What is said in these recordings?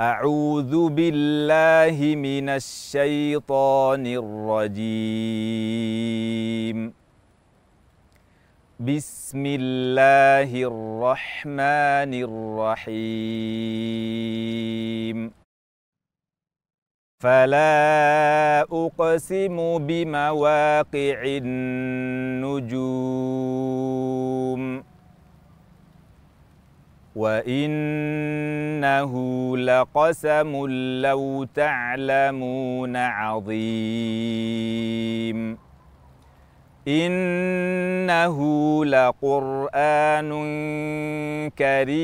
أعوذ بالله من الشيطان الرجيم. بسم الله الرحمن الرحيم. فلا أقسم بمواقع النجوم. وإنه لقسم لو تعلمون عظيم إنه لقرآن كريم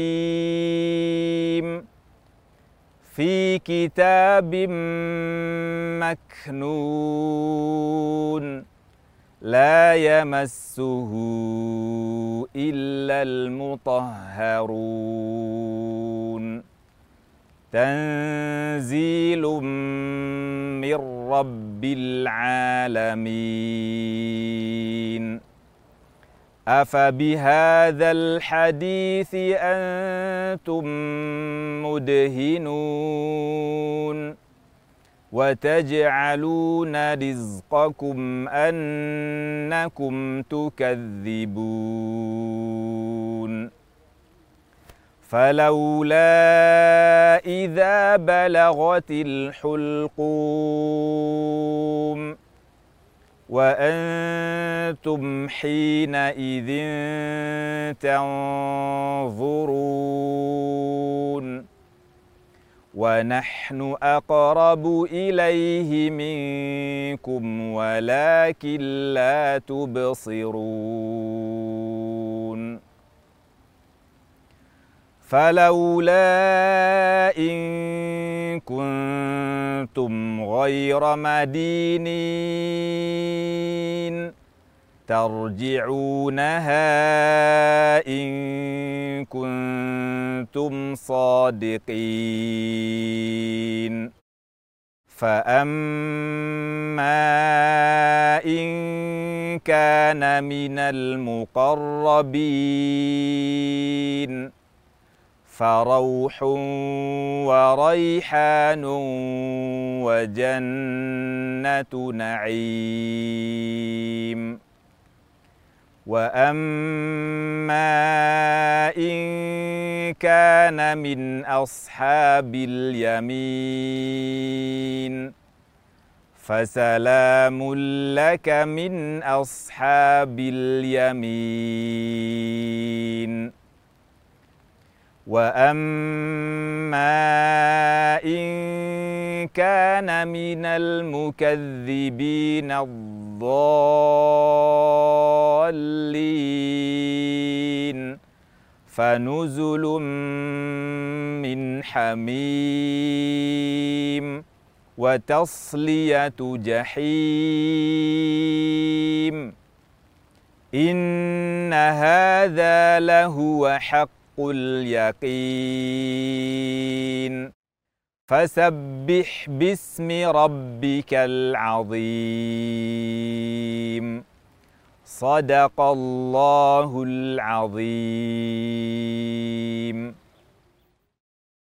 في كتاب مكنون لا يمسه إلا المطهرون. تنزيل من رب العالمين. أفبهذا الحديث أنتم مدهنون؟ وتجعلون رزقكم أنكم تكذبون. فلولا إذا بلغت الحلقوم وأنتم حينئذ تنظرون. ونحن أقرب إليه منكم ولكن لا تبصرون. فلولا إن كنتم غير مدينين. ترجعونها إن كنتم صادقين. فأما إن كان من المقربين فروح وريحان وجنة نعيم واما ان كان من اصحاب اليمين فسلام لك من اصحاب اليمين واما ان كان من المكذبين الضالين. فنزل من حميم وتصلية جحيم. إن هذا لهو حق اليقين. فسبح باسم ربك العظيم. صدق الله العظيم.